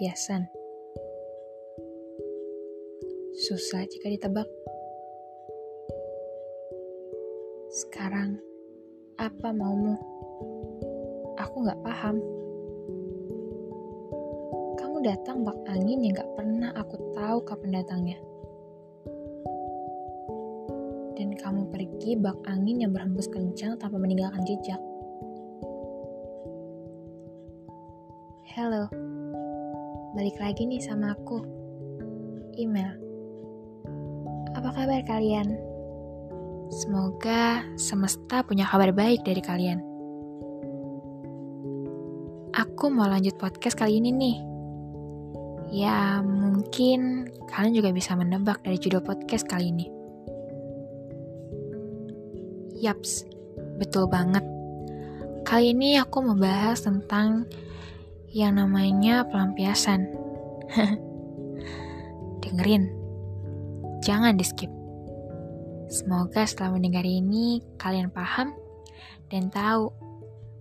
pelampiasan. Susah jika ditebak. Sekarang, apa maumu? Aku gak paham. Kamu datang bak angin yang gak pernah aku tahu kapan datangnya. Dan kamu pergi bak angin yang berhembus kencang tanpa meninggalkan jejak. Halo, balik lagi nih sama aku. Email. Apa kabar kalian? Semoga semesta punya kabar baik dari kalian. Aku mau lanjut podcast kali ini nih. Ya, mungkin kalian juga bisa menebak dari judul podcast kali ini. Yaps, betul banget. Kali ini aku membahas tentang yang namanya pelampiasan. Dengerin, jangan di skip. Semoga setelah mendengar ini kalian paham dan tahu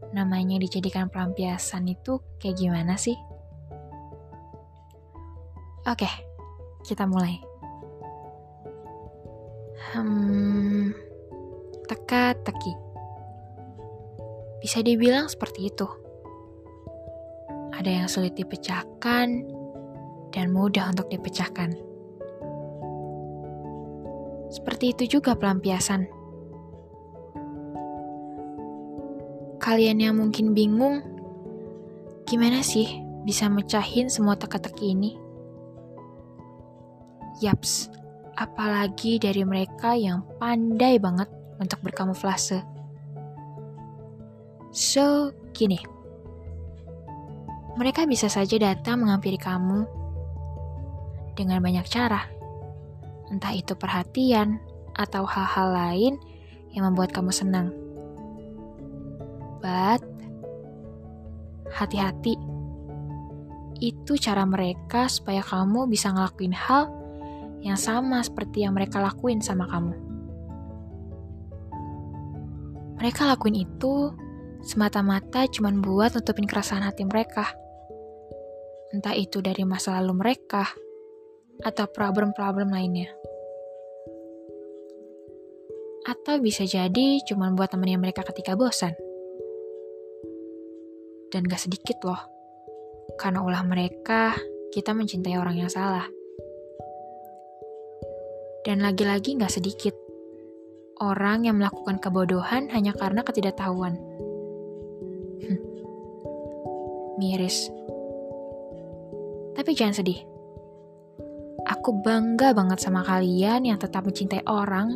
namanya dijadikan pelampiasan itu kayak gimana sih? Oke, kita mulai. Hmm, teka-teki. Bisa dibilang seperti itu. Ada yang sulit dipecahkan dan mudah untuk dipecahkan. Seperti itu juga pelampiasan. Kalian yang mungkin bingung, gimana sih bisa mecahin semua teka-teki ini? Yaps, apalagi dari mereka yang pandai banget untuk berkamuflase. So, gini. Mereka bisa saja datang menghampiri kamu dengan banyak cara entah itu perhatian atau hal-hal lain yang membuat kamu senang. But, hati-hati. Itu cara mereka supaya kamu bisa ngelakuin hal yang sama seperti yang mereka lakuin sama kamu. Mereka lakuin itu semata-mata cuma buat nutupin keresahan hati mereka. Entah itu dari masa lalu mereka, atau problem-problem lainnya. Atau bisa jadi cuma buat temennya mereka ketika bosan. Dan gak sedikit loh, karena ulah mereka, kita mencintai orang yang salah. Dan lagi-lagi gak sedikit, orang yang melakukan kebodohan hanya karena ketidaktahuan. Hm. Miris. Tapi jangan sedih Aku bangga banget sama kalian yang tetap mencintai orang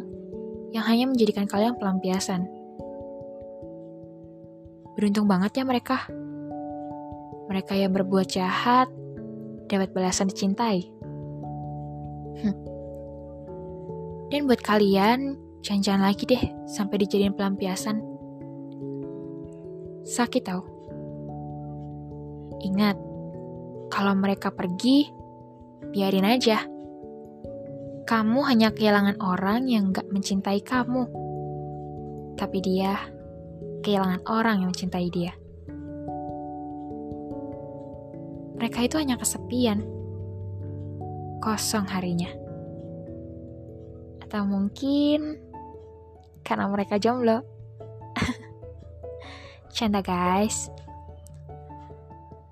yang hanya menjadikan kalian pelampiasan. Beruntung banget ya mereka. Mereka yang berbuat jahat dapat balasan dicintai. Hm. Dan buat kalian, jangan-jangan lagi deh sampai dijadiin pelampiasan. Sakit tau. Ingat, kalau mereka pergi, biarin aja. Kamu hanya kehilangan orang yang gak mencintai kamu. Tapi dia kehilangan orang yang mencintai dia. Mereka itu hanya kesepian. Kosong harinya. Atau mungkin karena mereka jomblo. Canda guys.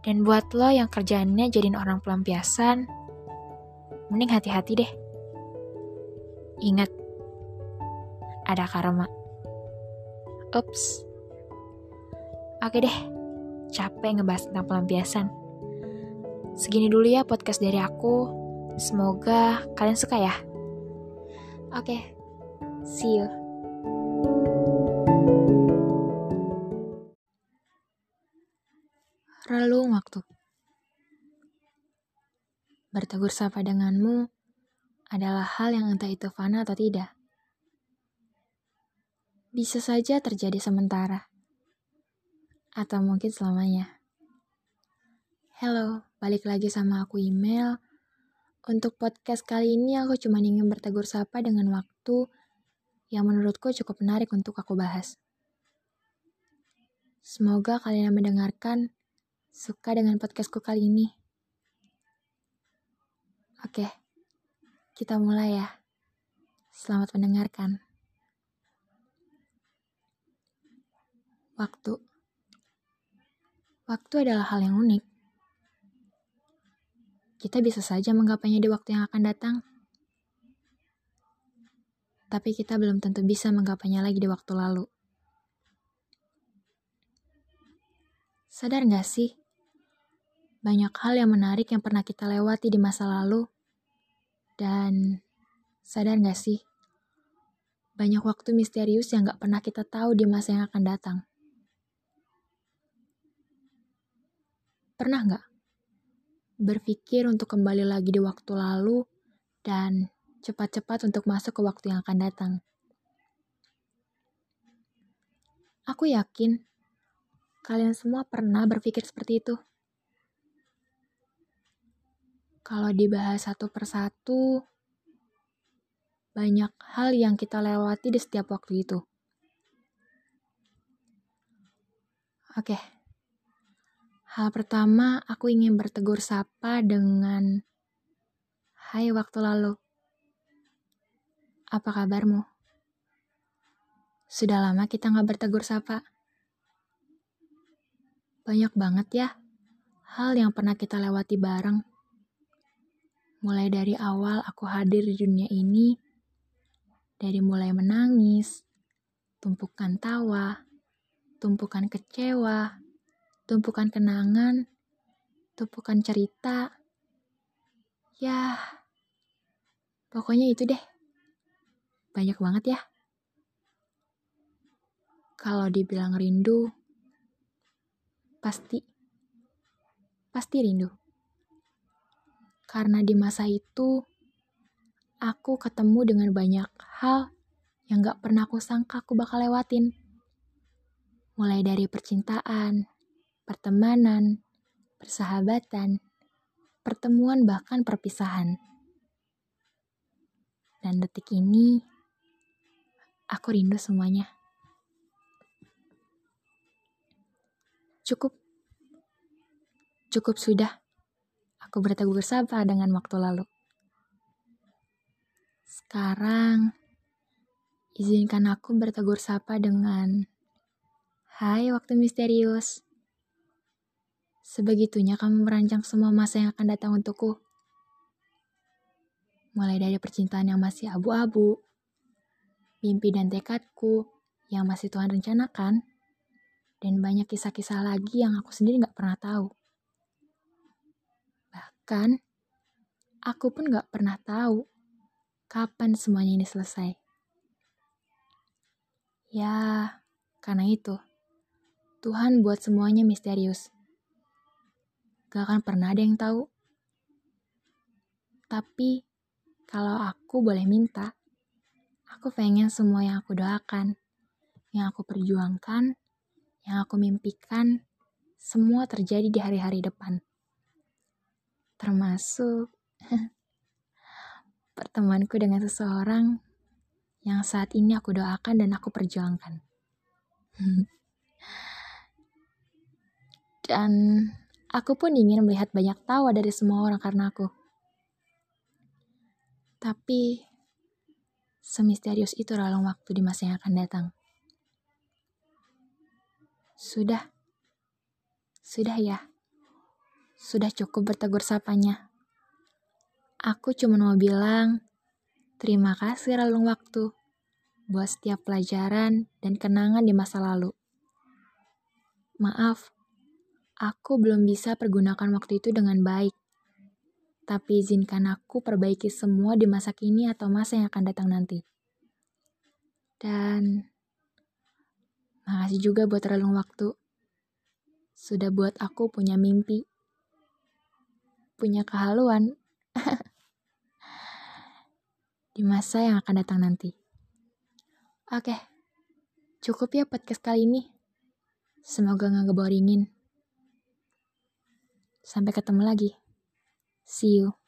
Dan buat lo yang kerjaannya jadiin orang pelampiasan, mending hati-hati deh. Ingat, ada karma. Ups. Oke deh, capek ngebahas tentang pelampiasan. Segini dulu ya podcast dari aku. Semoga kalian suka ya. Oke, see you. Bertegur sapa denganmu adalah hal yang entah itu fana atau tidak. Bisa saja terjadi sementara. Atau mungkin selamanya. Halo, balik lagi sama aku email. Untuk podcast kali ini aku cuma ingin bertegur sapa dengan waktu yang menurutku cukup menarik untuk aku bahas. Semoga kalian yang mendengarkan suka dengan podcastku kali ini. Oke, kita mulai ya. Selamat mendengarkan. Waktu. Waktu adalah hal yang unik. Kita bisa saja menggapainya di waktu yang akan datang. Tapi kita belum tentu bisa menggapainya lagi di waktu lalu. Sadar gak sih? Banyak hal yang menarik yang pernah kita lewati di masa lalu. Dan sadar gak sih? Banyak waktu misterius yang gak pernah kita tahu di masa yang akan datang. Pernah gak berpikir untuk kembali lagi di waktu lalu dan cepat-cepat untuk masuk ke waktu yang akan datang? Aku yakin Kalian semua pernah berpikir seperti itu? Kalau dibahas satu persatu, banyak hal yang kita lewati di setiap waktu itu. Oke. Hal pertama, aku ingin bertegur sapa dengan Hai waktu lalu. Apa kabarmu? Sudah lama kita nggak bertegur sapa. Banyak banget ya hal yang pernah kita lewati bareng. Mulai dari awal aku hadir di dunia ini, dari mulai menangis, tumpukan tawa, tumpukan kecewa, tumpukan kenangan, tumpukan cerita. Ya, pokoknya itu deh. Banyak banget ya. Kalau dibilang rindu, pasti pasti rindu. Karena di masa itu aku ketemu dengan banyak hal yang gak pernah aku sangka aku bakal lewatin. Mulai dari percintaan, pertemanan, persahabatan, pertemuan bahkan perpisahan. Dan detik ini, aku rindu semuanya. Cukup. Cukup sudah. Aku bertegur sapa dengan waktu lalu. Sekarang, izinkan aku bertegur sapa dengan Hai waktu misterius. Sebegitunya kamu merancang semua masa yang akan datang untukku. Mulai dari percintaan yang masih abu-abu, mimpi dan tekadku yang masih Tuhan rencanakan, dan banyak kisah-kisah lagi yang aku sendiri gak pernah tahu. Bahkan, aku pun gak pernah tahu kapan semuanya ini selesai. Ya, karena itu, Tuhan buat semuanya misterius. Gak akan pernah ada yang tahu. Tapi, kalau aku boleh minta, aku pengen semua yang aku doakan, yang aku perjuangkan, yang aku mimpikan semua terjadi di hari-hari depan. Termasuk pertemuanku dengan seseorang yang saat ini aku doakan dan aku perjuangkan. dan aku pun ingin melihat banyak tawa dari semua orang karena aku. Tapi, semisterius itu relung waktu di masa yang akan datang. Sudah. Sudah ya. Sudah cukup bertegur sapanya. Aku cuma mau bilang, terima kasih relung waktu buat setiap pelajaran dan kenangan di masa lalu. Maaf, aku belum bisa pergunakan waktu itu dengan baik. Tapi izinkan aku perbaiki semua di masa kini atau masa yang akan datang nanti. Dan Makasih juga buat relung waktu. Sudah buat aku punya mimpi. Punya kehaluan. Di masa yang akan datang nanti. Oke. Cukup ya podcast kali ini. Semoga gak ngeboringin. Sampai ketemu lagi. See you.